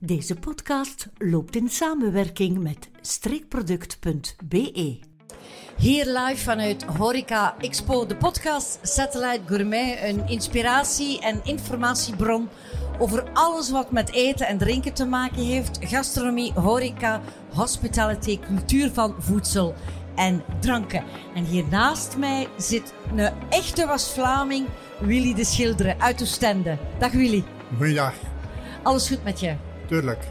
Deze podcast loopt in samenwerking met streekproduct.be. Hier live vanuit Horeca Expo, de podcast Satellite Gourmet. Een inspiratie- en informatiebron over alles wat met eten en drinken te maken heeft. Gastronomie, horeca, hospitality, cultuur van voedsel en dranken. En hier naast mij zit een echte Was-Vlaming, Willy de Schilderen uit Oostende. Dag Willy. Goeiedag, Alles goed met je? Tuurlijk.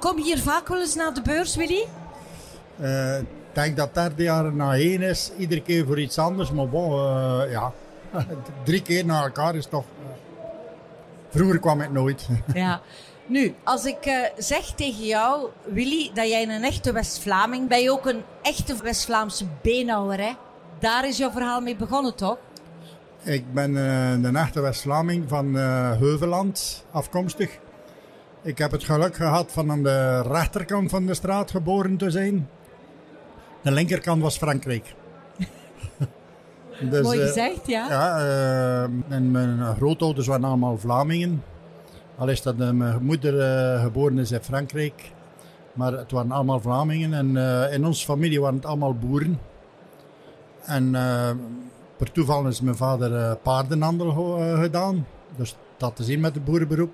Kom je hier vaak wel eens naar de beurs, Willy? Eh, Ik denk dat derde jaar na één is, iedere keer voor iets anders, maar bon, eh, ja. Drie keer na elkaar is toch... Vroeger kwam ik nooit. Ja. Nu, als ik eh, zeg tegen jou, Willy, dat jij een echte West-Vlaming ben je ook een echte West-Vlaamse beenhouwer, hè? Daar is jouw verhaal mee begonnen, toch? ik ben een echte West-Vlaming van Heuveland afkomstig. Ik heb het geluk gehad van aan de rechterkant van de straat geboren te zijn. De linkerkant was Frankrijk. Dus, Mooi eh, gezegd, ja. Ja, eh, en mijn grootouders waren allemaal Vlamingen. Al is dat eh, mijn moeder eh, geboren is in Frankrijk. Maar het waren allemaal Vlamingen. En eh, in onze familie waren het allemaal boeren. En eh, per toeval is mijn vader eh, paardenhandel ge- eh, gedaan. Dus dat te zien met het boerenberoep.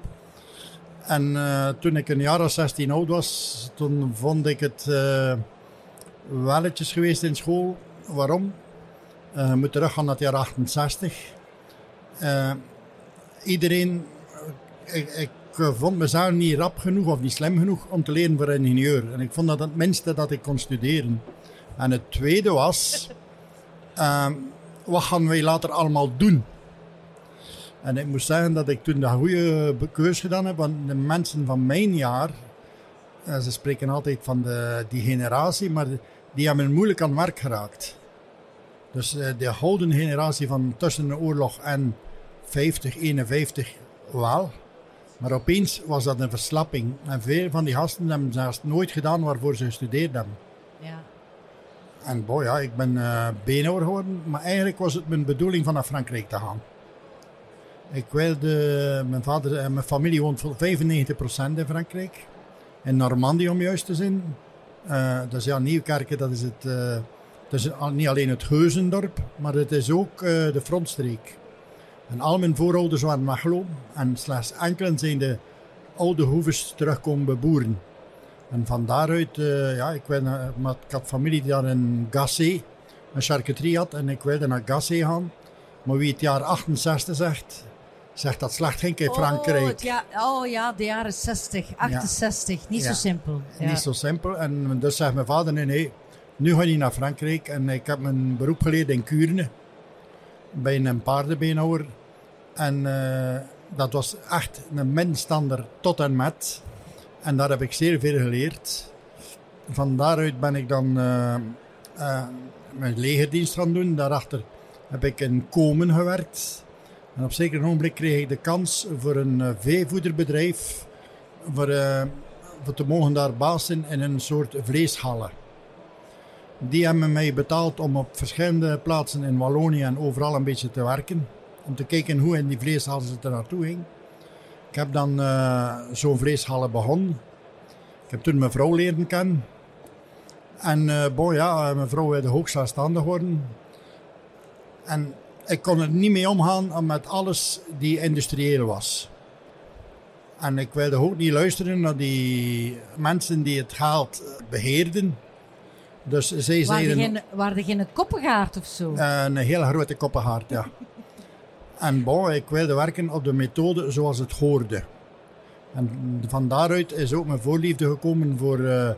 En eh, toen ik een jaar of 16 oud was, toen vond ik het eh welletjes geweest in school. Waarom? Eh, je moet teruggaan naar het jaar 68. Eh, iedereen, ik, ik vond mezelf niet rap genoeg of niet slim genoeg om te leren voor ingenieur. En ik vond dat het minste dat ik kon studeren. En het tweede was, eh, wat gaan wij later allemaal doen? En ik moet zeggen dat ik toen de goede keus gedaan heb, want de mensen van mijn jaar, eh, ze spreken altijd van de, die generatie, maar die hebben moeilijk aan het werk geraakt. Dus eh, de gouden generatie van tussen de oorlog en 50, 51 wel. Maar opeens was dat een verslapping. En veel van die gasten hebben zelfs nooit gedaan waarvoor ze gestudeerd hebben. ja. En boy, ja, ik ben beenhouwer geworden. Maar eigenlijk was het mijn bedoeling van naar Frankrijk te gaan. Ik wilde, mijn vader en mijn familie woont voor 95% in Frankrijk. In Normandie om juist te zijn. Eh, dus ja, Nieuwkerken, dat is het... eh, is al- niet alleen het Geuzendorp, maar het is ook eh, de frontstreek. En al mijn voorouders waren Machelo. En slechts enkelen zijn de oude hoeves terugkomen beboeren. En van daaruit, eh, ja, ik, naar, maar ik had familie die daar in Gassé een charcuterie had. En ik wilde naar Gassé gaan. Maar wie het jaar 68 zegt, zegt dat slecht ging in Frankrijk. Oh, ja, oh ja, de jaren 60, 68. Niet zo simpel. Ja. Niet zo simpel. En dus zegt mijn vader, nee, nee, nu ga je naar Frankrijk. En ik heb mijn beroep geleerd in Kuurne. Bij een paardenbeenhouwer. En eh, dat was echt een minstander tot en met. En daar heb ik zeer veel geleerd. Van daaruit ben ik dan eh, eh, mijn legerdienst gaan doen. Daarachter heb ik in Komen gewerkt. En op zeker ogenblik kreeg ik de kans voor een eh, veevoederbedrijf. Eh, voor te mogen daar baas zijn in een soort vleeshallen. Die hebben mij betaald om op verschillende plaatsen in Wallonië en overal een beetje te werken. Om te kijken hoe in die vleeshallen het er naartoe ging. Ik heb dan eh, zo'n vleeshallen begonnen. Ik heb toen mijn vrouw leren kennen. En boy, ja, mijn vrouw wilde hoogstaanstandig worden. En ik kon er niet mee omgaan met alles die industrieel was. En ik wilde ook niet luisteren naar die mensen die het geld eh, beheerden. Dus zij zeiden... er geen koppengaard of zo? Eh, een hele grote koppenhaard, ja. en bon, ik wilde werken op de methode zoals het hoorde. En van daaruit is ook mijn voorliefde gekomen voor, eh,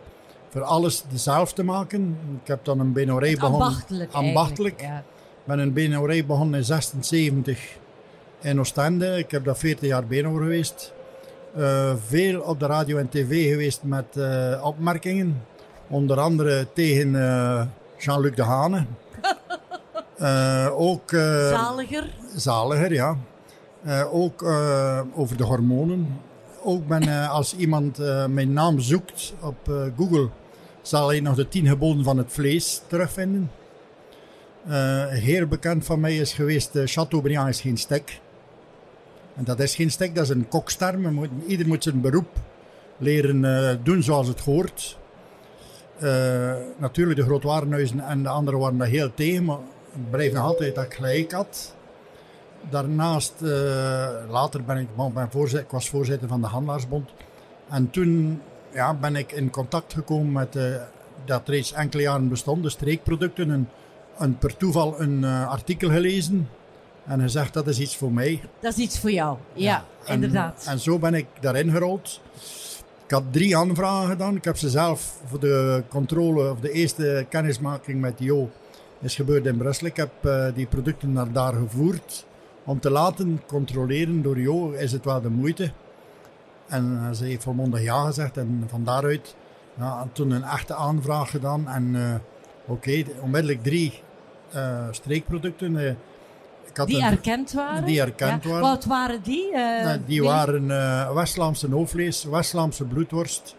voor alles zelf te maken. Ik heb dan een beenhouwerij begonnen. Ambachtelijk. Ambachtelijk. Ben een beenhouwerij begonnen in 76 in Oostende. Ik heb daar 40 jaar beenhouwer geweest. Eh, veel op de radio en tv geweest met eh, opmerkingen. Onder andere tegen eh, Jean-Luc de Hane. Ook Zaliger. zaliger, ja. Ook over de hormonen. Ook ben, als iemand mijn naam zoekt op Google, zal hij nog de tien geboden van het vlees terugvinden. Eh, heel bekend van mij is geweest, uh, Chateaubriand is geen stek. En dat is geen stek, dat is een koksterm. Moet- Ieder moet zijn beroep leren eh, doen zoals het hoort. Eh, natuurlijk, de grootwarenhuizen en de anderen waren daar heel tegen, maar ik blijf nog altijd dat ik gelijk had. Daarnaast, eh, later ben ik, ben voorzitter, ik was voorzitter van de Handelaarsbond. En toen ja, ben ik in contact gekomen met, eh, dat reeds enkele jaren bestond, de streekproducten. En, en per toeval een eh, artikel gelezen en gezegd dat is iets voor mij. Dat is iets voor jou. Ja, En- inderdaad. En zo ben ik daarin gerold. Ik had drie aanvragen gedaan. Ik heb ze zelf voor de controle, of de eerste kennismaking met Jo, is gebeurd in Brussel. Ik heb eh, die producten naar daar gevoerd om te laten controleren door Jo. Is het wel de moeite? En eh, ze heeft volmondig ja gezegd. En van daaruit ja, toen een echte aanvraag gedaan. En oké, onmiddellijk drie eh, streekproducten. eh. die een- erkend waren? die erkend Ja. waren. Wat waren die? eh, Nee, die waren West-Vlaamse hoofdvlees, West-Vlaamse bloedworst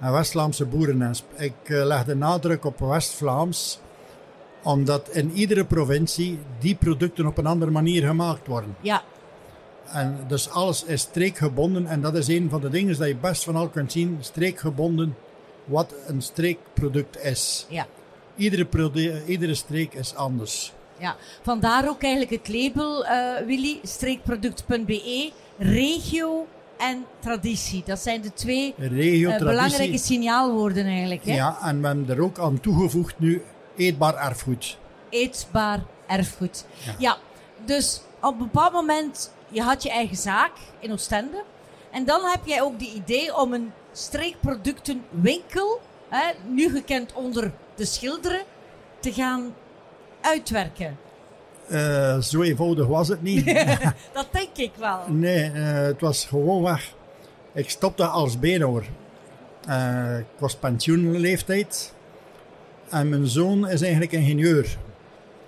en West-Vlaamse boerennesp. Ik leg de nadruk op West-Vlaams, omdat in iedere provincie die producten op een andere manier gemaakt worden. Ja, En dus alles is streekgebonden en dat is een van de dingen dat je best van al kunt zien, streekgebonden, wat een streekproduct is. ja. Iedere, produ- iedere streek is anders. Ja, vandaar ook eigenlijk het label, eh, Willy, streekproduct.be, regio en traditie. Dat zijn de twee Regio, eh, belangrijke signaalwoorden eigenlijk. Hè? Ja, en we hebben er ook aan toegevoegd nu eetbaar erfgoed. Eetbaar erfgoed. Ja. dus op een bepaald moment, je had je eigen zaak in Oostende. En dan heb jij ook de idee om een streekproductenwinkel, hè, nu gekend onder de schilderen, te gaan uitwerken. Eh, zo eenvoudig was het niet. Dat denk ik wel. nee, eh, het was gewoon weg. Ik stopte als beenhouwer. Eh, ik was pensioenleeftijd. En mijn zoon is eigenlijk ingenieur.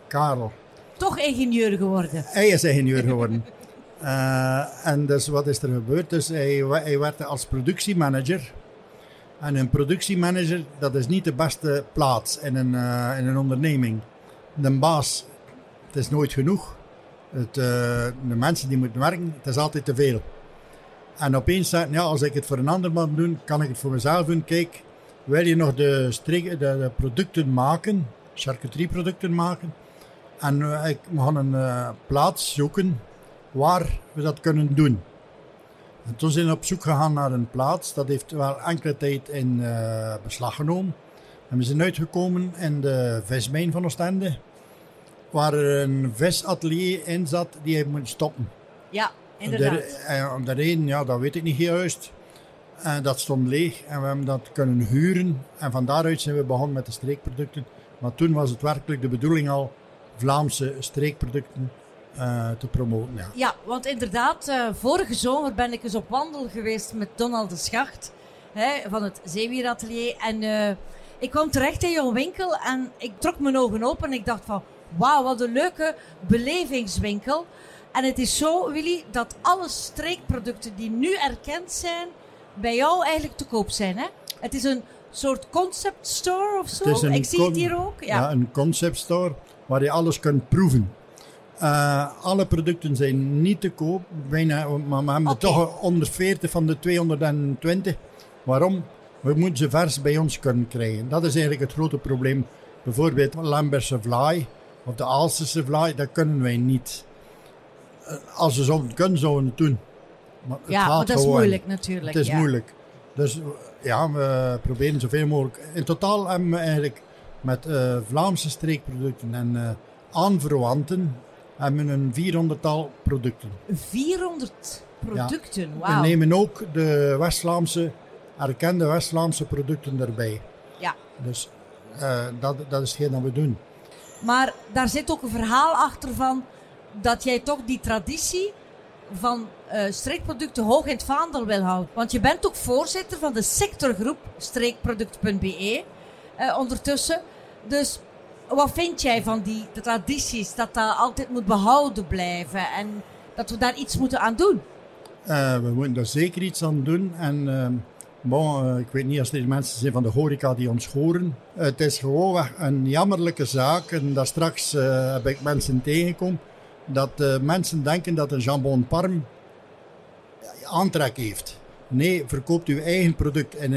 Karel. Toch ingenieur geworden. Hij is ingenieur geworden. En dus wat is er gebeurd? Dus hij, hij werkte als productiemanager. En een productiemanager, dat is niet de beste plaats in een, eh, in een onderneming. De baas, het is nooit genoeg. Het, eh, de mensen die moeten werken, het is altijd te veel. En opeens ja, als ik het voor een ander man doe, kan ik het voor mezelf doen. Kijk, wil je nog de, streek, de, de producten maken, charcuterieproducten maken? En eh, ik, we gaan een plaats zoeken waar we dat kunnen doen. En toen zijn we op zoek gegaan naar een plaats. Dat heeft wel enkele tijd in eh, beslag genomen. En we zijn uitgekomen in de vismijn van Oostende. Waar er een visatelier in zat die heeft moeten stoppen. Ja, inderdaad. De, eh, de reden, ja, dat weet ik niet juist. Eh, dat stond leeg en we hebben dat kunnen huren. En van daaruit zijn we begonnen met de streekproducten. Maar toen was het werkelijk de bedoeling al Vlaamse streekproducten eh, te promoten. Ja. Ja, want inderdaad, eh, vorige zomer ben ik eens op wandel geweest met Donald de Schacht hè, van het Zeewieratelier. En eh, ik kwam terecht in jouw winkel en ik trok mijn ogen open en ik dacht van, wauw, wat een leuke belevingswinkel. En het is zo, Willy, dat alle streekproducten die nu erkend zijn, bij jou eigenlijk te koop zijn. Hè? Het is een soort concept store of zo. Ik zie het hier ook. Ja. Ja, een concept store waar je alles kunt proeven. Eh, alle producten zijn niet te koop, bijna, maar we hebben Oké. toch 140 van de 220. Waarom? We moeten ze vers bij ons kunnen krijgen. Dat is eigenlijk het grote probleem. Bijvoorbeeld Lambertse vlaai of de Aalsterse vlaai, dat kunnen wij niet. Eh, Als we zouden kunnen, zouden we het doen. Maar het ja, maar dat is gewoon. moeilijk natuurlijk. Het is ja. moeilijk. Dus ja, we proberen zoveel mogelijk. In totaal hebben we eigenlijk met eh, Vlaamse streekproducten en eh aanverwanten hebben we een 400-tal producten. 400 producten, We wauw. nemen ook de West-Vlaamse, erkende West-Vlaamse producten erbij. Ja. Dus eh, dat, dat is hetgeen dat we doen. Maar daar zit ook een verhaal achter van dat jij toch die traditie van eh, streekproducten hoog in het vaandel wil houden. Want je bent ook voorzitter van de sectorgroep streekproduct.be eh, ondertussen. Dus wat vind jij van die tradities, dat dat altijd moet behouden blijven en dat we daar iets moeten aan doen? Eh, we moeten daar zeker iets aan doen. En ehm, eh, ik weet niet als er mensen zijn van de horeca die ons horen. het is gewoon een jammerlijke zaak. En daar straks eh, heb ik mensen tegengekomen. Dat mensen denken dat een jambon parm aantrek heeft. Nee, verkoopt uw eigen product. En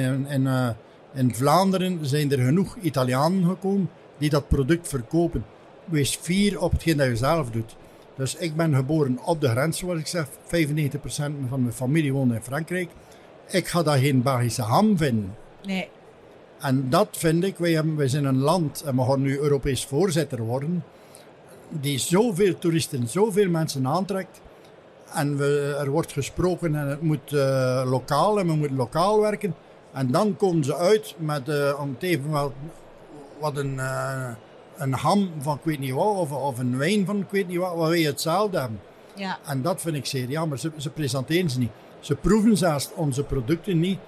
in Vlaanderen zijn er genoeg Italianen gekomen die dat product verkopen. Wees fier op hetgeen dat je zelf doet. Dus ik ben geboren op de grens, zoals ik zeg. 95% van mijn familie woont in Frankrijk. Ik ga daar geen Belgische ham vinden. Nee. En dat vind ik, wij, hebben, wij zijn een land, en we gaan nu Europees voorzitter worden, die zoveel toeristen, zoveel mensen aantrekt. En we, er wordt gesproken en het moet uh, lokaal en we moeten lokaal werken. En dan komen ze uit met, uh, om het even wat, wat een, uh, een ham van ik weet niet wat, of, of een wijn van ik weet niet wat, waar wij hetzelfde hebben. Ja. En dat vind ik zeer jammer. Ze, ze presenteren ze niet. Ze proeven zelfs onze producten niet.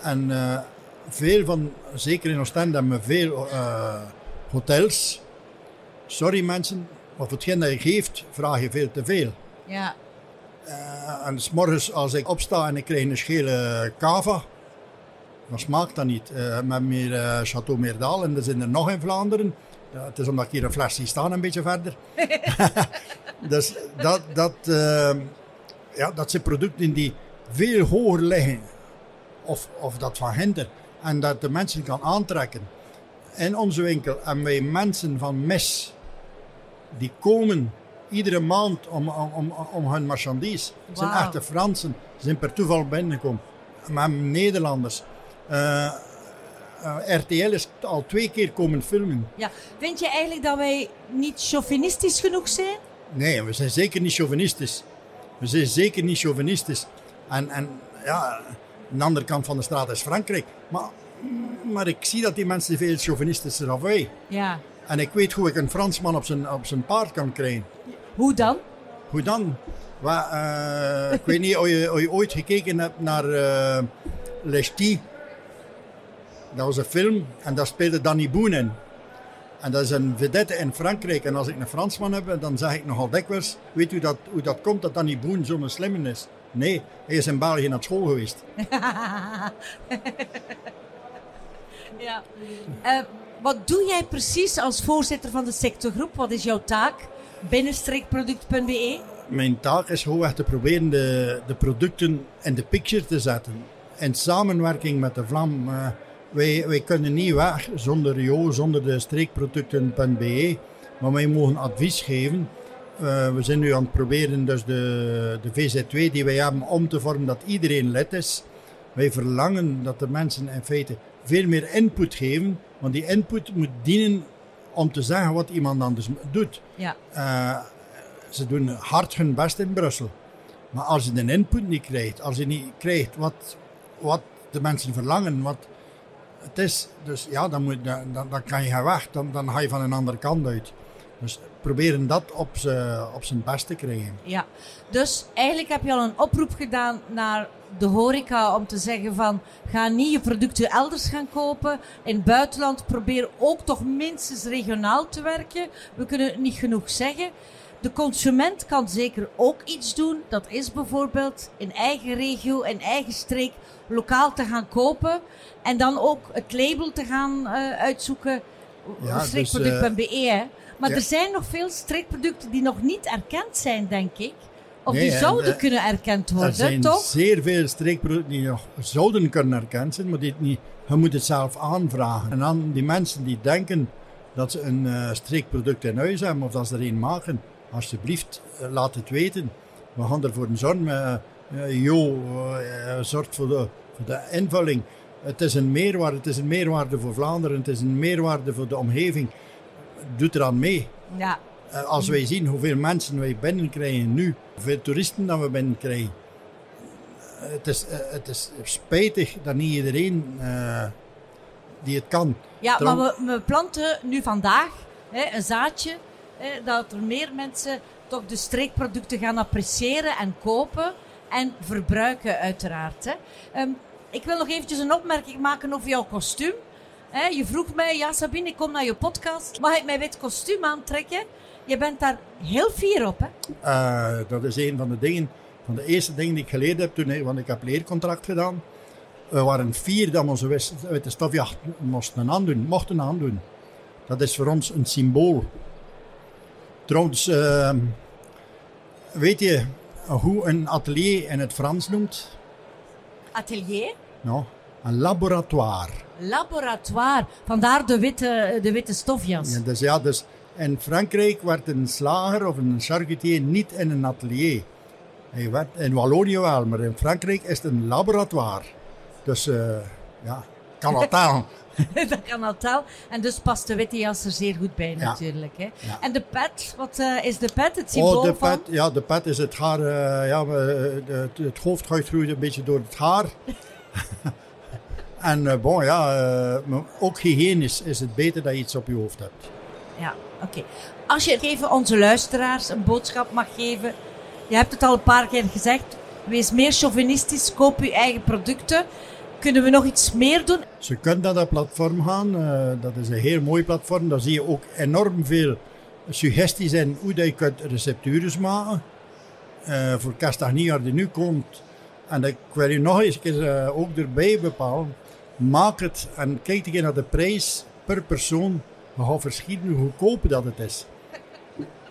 En veel van, zeker in Oostende, hebben we veel uh, hotels. Sorry mensen, maar voor hetgeen dat je geeft, vraag je veel te veel. Ja. Uh, en s morgens als ik opsta en ik krijg een schele cava, dan smaakt dat niet. Uh, met meer uh, Chateau Meerdal en er zijn er nog in Vlaanderen. Ja, het is omdat ik hier een fles zie staan, een beetje verder. dus dat, dat, ja, dat zijn producten die veel hoger liggen. Of, of dat van hinder en dat de mensen kan aantrekken. In onze winkel hebben wij mensen van mes die komen iedere maand om, om, om hun marchandise. Het zijn echte Fransen, ze zijn per toeval binnengekomen. Hebben Nederlanders. Uh, uh, RTL is al twee keer komen filmen. Ja. Vind je eigenlijk dat wij niet chauvinistisch genoeg zijn? Nee, we zijn zeker niet chauvinistisch. We zijn zeker niet chauvinistisch. En, en ja, aan de andere kant van de straat is Frankrijk. Maar, maar ik zie dat die mensen veel chauvinistischer dan wij. Ja. En ik weet hoe ik een Fransman op zijn, op zijn paard kan krijgen. Hoe dan? Hoe dan? Well, uh, ik weet niet of je, of je, ooit gekeken hebt naar uh, Les Ch'tis. Dat was een film en daar speelde Danny Boon in. En dat is een vedette in Frankrijk. En als ik een Fransman heb, dan zeg ik nogal dikwijls... Weet u dat, hoe dat komt dat Danny Boon zo'n slimme is? Nee, hij is in België naar school geweest. ja. Uh, wat doe jij precies als voorzitter van de sectorgroep? Wat is jouw taak binnen streekproduct.be? Mijn taak is gewoon echt te proberen de, de producten in de picture te zetten. In samenwerking met de Vlam. Uh, wij, wij kunnen niet weg zonder Jo, zonder de streekproducten.be. Maar wij mogen advies geven. Uh, we zijn nu aan het proberen dus de, de VZ2 die wij hebben om te vormen dat iedereen lid is. Wij verlangen dat de mensen in feite veel meer input geven. Want die input moet dienen om te zeggen wat iemand anders doet. Ja. Uh, ze doen hard hun best in Brussel. Maar als je de input niet krijgt, als je niet krijgt wat, wat de mensen verlangen, wat het is, dus ja, dan, moet, dan, dan kan je gaan weg. Dan, dan ga je van een andere kant uit. Dus proberen dat op, ze, op zijn best te krijgen. Ja, dus eigenlijk heb je al een oproep gedaan naar de horeca om te zeggen van ga niet je producten elders gaan kopen. In het buitenland probeer ook toch minstens regionaal te werken. We kunnen niet genoeg zeggen. De consument kan zeker ook iets doen. Dat is bijvoorbeeld in eigen regio, in eigen streek, lokaal te gaan kopen. En dan ook het label te gaan uh, uitzoeken. Ja, dus, uh, maar ja. er zijn nog veel streekproducten die nog niet erkend zijn, denk ik. Of Nee, die en, zouden eh, kunnen erkend Er worden, zijn toch? zeer veel streekproducten die nog zouden kunnen erkend zijn, maar die het niet, je moet het zelf aanvragen. En dan die mensen die denken dat ze een uh, streekproduct in huis hebben of dat ze er een maken, alsjeblieft uh, laat het weten. We gaan ervoor zorgen. Uh, jo zorgt voor de, voor de invulling. Het is een meerwaarde. Het is een meerwaarde voor Vlaanderen. Het is een meerwaarde voor de omgeving. Doet eraan mee. Ja, als wij zien hoeveel mensen wij binnenkrijgen nu, hoeveel toeristen dat we binnenkrijgen. Het, is, het is spijtig dat niet iedereen die het kan. ja maar we, we planten nu vandaag hè, een zaadje. Dat er meer mensen toch de streekproducten gaan appreciëren en kopen. En verbruiken uiteraard. Hè. Ehm, ik wil nog eventjes een opmerking maken over jouw kostuum. Je vroeg mij, ja Sabine, ik kom naar je podcast. Mag ik mijn wit kostuum aantrekken? Je bent daar heel fier op, hè? Uh, dat is een van de dingen, van de eerste dingen die ik geleerd heb toen, want ik heb leercontract gedaan. We waren vier dat we onze witte stofjacht mochten aandoen, mochten aandoen. Dat is voor ons een symbool. Trouwens, uh, weet je hoe een atelier in het Frans noemt? atelier, No, een laboratoire. laboratoire. Vandaar de witte, de witte stofjas. Ja, dus ja, dus in Frankrijk werd een slager of een charcutier niet in een atelier. Hij werd in Wallonië wel, maar in Frankrijk is het een laboratoire. Dus eh, ja, kan dat kan al tel. En dus past de witte jas er zeer goed bij natuurlijk. Hè. En de pet, wat eh, is de pet? Het symbool Oh, de van... pet, ja, de pet is het haar. eh, ja, eh, het, het hoofd groeit een beetje door het haar. en bon, ja, ook hygiënisch is het beter dat je iets op je hoofd hebt. Ja, oké. Als je even onze luisteraars een boodschap mag geven. Je hebt het al een paar keer gezegd. Wees meer chauvinistisch, koop uw eigen producten. Kunnen we nog iets meer doen? Ze kunt naar dat platform gaan. eh, dat is een heel mooi platform. Daar zie je ook enorm veel suggesties in hoe dat je kunt receptures maken. Eh, voor Castagnier die nu komt. En ik wil je nog eens eh, ook erbij bepalen. Maak het en kijk een keer naar de prijs per persoon. Je gaat verschieten hoe goedkoop dat het is.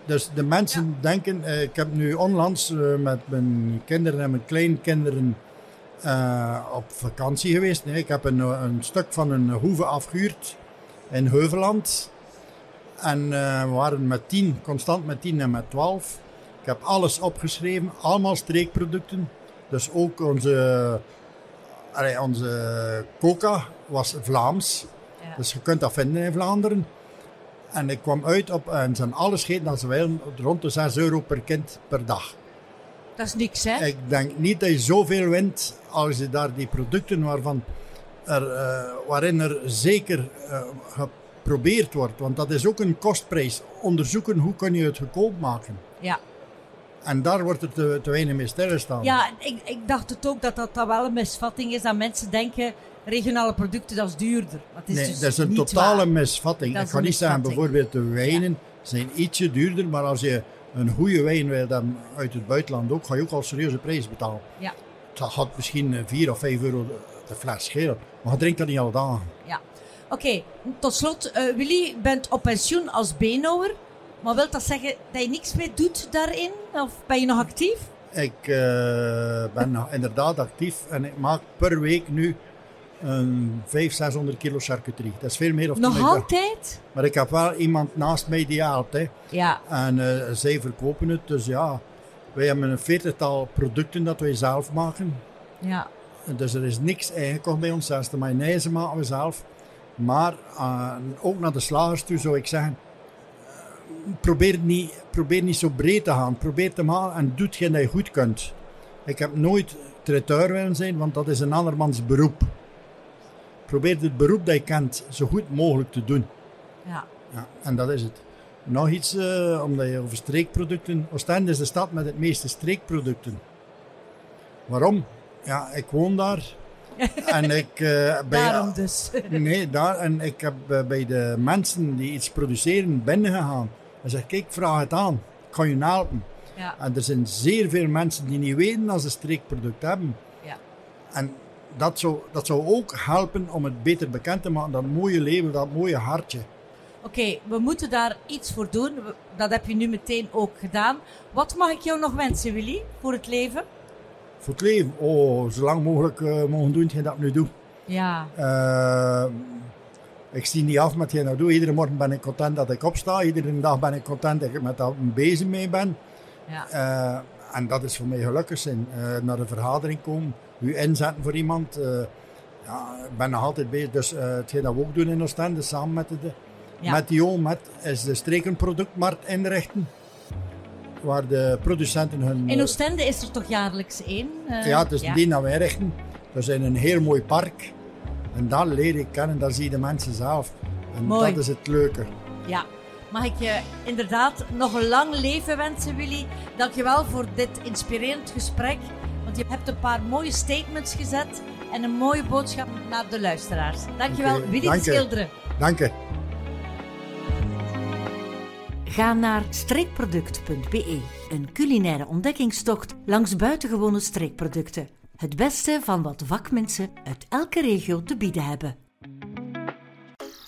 Dus de mensen denken, ik heb nu onlangs met mijn kinderen en mijn kleinkinderen eh, op vakantie geweest. Nee, ik heb een, eh, een stuk van een hoeve afgehuurd in Heuveland. En eh, we waren met tien, constant met tien en met twaalf. Ik heb alles opgeschreven, allemaal streekproducten. Dus ook onze, allee, onze coca was Vlaams. Ja. Dus je kunt dat vinden in Vlaanderen. En ik kwam uit op, en ze zijn alles gegeten als ze rond de 6 euro per kind per dag. Dat is niks, hè? Ik denk niet dat je zoveel wint als je daar die producten waarvan er, eh, waarin er zeker eh, geprobeerd wordt. Want dat is ook een kostprijs. Onderzoeken hoe kun je het goedkoop maken. Ja. En daar wordt er te, te weinig mee stilgestaan. Ja, ik, ik dacht het ook dat, dat dat wel een misvatting is. Dat mensen denken, regionale producten, dat is duurder. Het is nee, dus dat is een totale waar. misvatting. Dat Ik ga een niet zeggen, bijvoorbeeld de wijnen zijn ietsje duurder. Maar als je een goede wijn wil dan uit het buitenland ook, ga je ook al serieuze prijs betalen. Ja, Dat gaat misschien 4 of 5 euro de, fles schelen. Maar je drinkt dat niet al dagen. ja. Oké, tot slot. eh, Willy, bent op pensioen als beenhouwer. Maar wil dat zeggen dat je niks meer doet daarin? Of ben je nog actief? Ik eh, ben nog inderdaad actief en ik maak per week nu een 500, 600 kilo charcuterie. Dat is veel meer of Nog altijd? Maar ik heb wel iemand naast mij die helpt. Hè. Ja. En eh, zij verkopen het. Dus ja, wij hebben een veertigtal producten dat wij zelf maken. Ja. Dus er is niks ingekocht bij ons. Zelfs de mayonaise maken we zelf. Maar eh, ook naar de slagers toe zou ik zeggen... eh, Probeer niet, probeer niet zo breed te gaan. Probeer te maken en doe hetgeen dat je goed kunt. Ik heb nooit traiteur willen zijn, want dat is een andermans beroep. Probeer het beroep dat je kent zo goed mogelijk te doen. Ja. Ja, en dat is het. Nog iets, eh, omdat je over streekproducten... Oostende is de stad met het meeste streekproducten. Waarom? Ja, ik woon daar. en ik... eh, bij, Daarom dus. Nee, daar. En ik heb eh, bij de mensen die iets produceren binnengegaan. En zeg, kijk, vraag het aan. Ik kan je helpen. ja. En er zijn zeer veel mensen die niet weten dat ze streekproduct hebben. Ja. En dat zou, dat zou ook helpen om het beter bekend te maken. Dat mooie leven, dat mooie hartje. Oké, we moeten daar iets voor doen. Dat heb je nu meteen ook gedaan. Wat mag ik jou nog wensen, Willy, voor het leven? Voor het leven, oh, zo lang mogelijk eh, mogen doen hetgeen dat ik nu doe. Ja. Eh, ik zie niet af met hetgeen dat ik doe. Iedere morgen ben ik content dat ik opsta. Iedere dag ben ik content dat ik met dat bezig mee ben. ja. Eh, en dat is voor mij gelukkig zijn. Eh, naar een vergadering komen, u inzetten voor iemand. eh, ja, ik ben nog altijd bezig. Dus eh, hetgeen dat we ook doen in Oostende, samen met, de, Ja. met Jo, met, is de strekenproductmarkt inrichten. Waar de producenten hun... In Oostende is er toch jaarlijks één? ja, het is die dat wij richten. We zijn een heel mooi park. En daar leer ik kennen, daar zie je de mensen zelf. En Mooi. dat is het leuke. Ja. Mag ik je inderdaad nog een lang leven wensen, Willy? Dankjewel voor dit inspirerend gesprek. Want je hebt een paar mooie statements gezet en een mooie boodschap naar de luisteraars. Dankjewel, Oké, Willy de dank je. Schilderen. Dank je. Ga naar streekproduct.be, een culinaire ontdekkingstocht langs buitengewone streekproducten. Het beste van wat vakmensen uit elke regio te bieden hebben.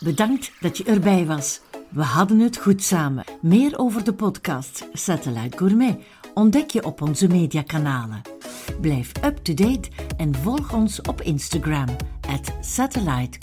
Bedankt dat je erbij was. We hadden het goed samen. Meer over de podcast Satellite Gourmet ontdek je op onze mediakanalen. Blijf up-to-date en volg ons op Instagram, at Satellite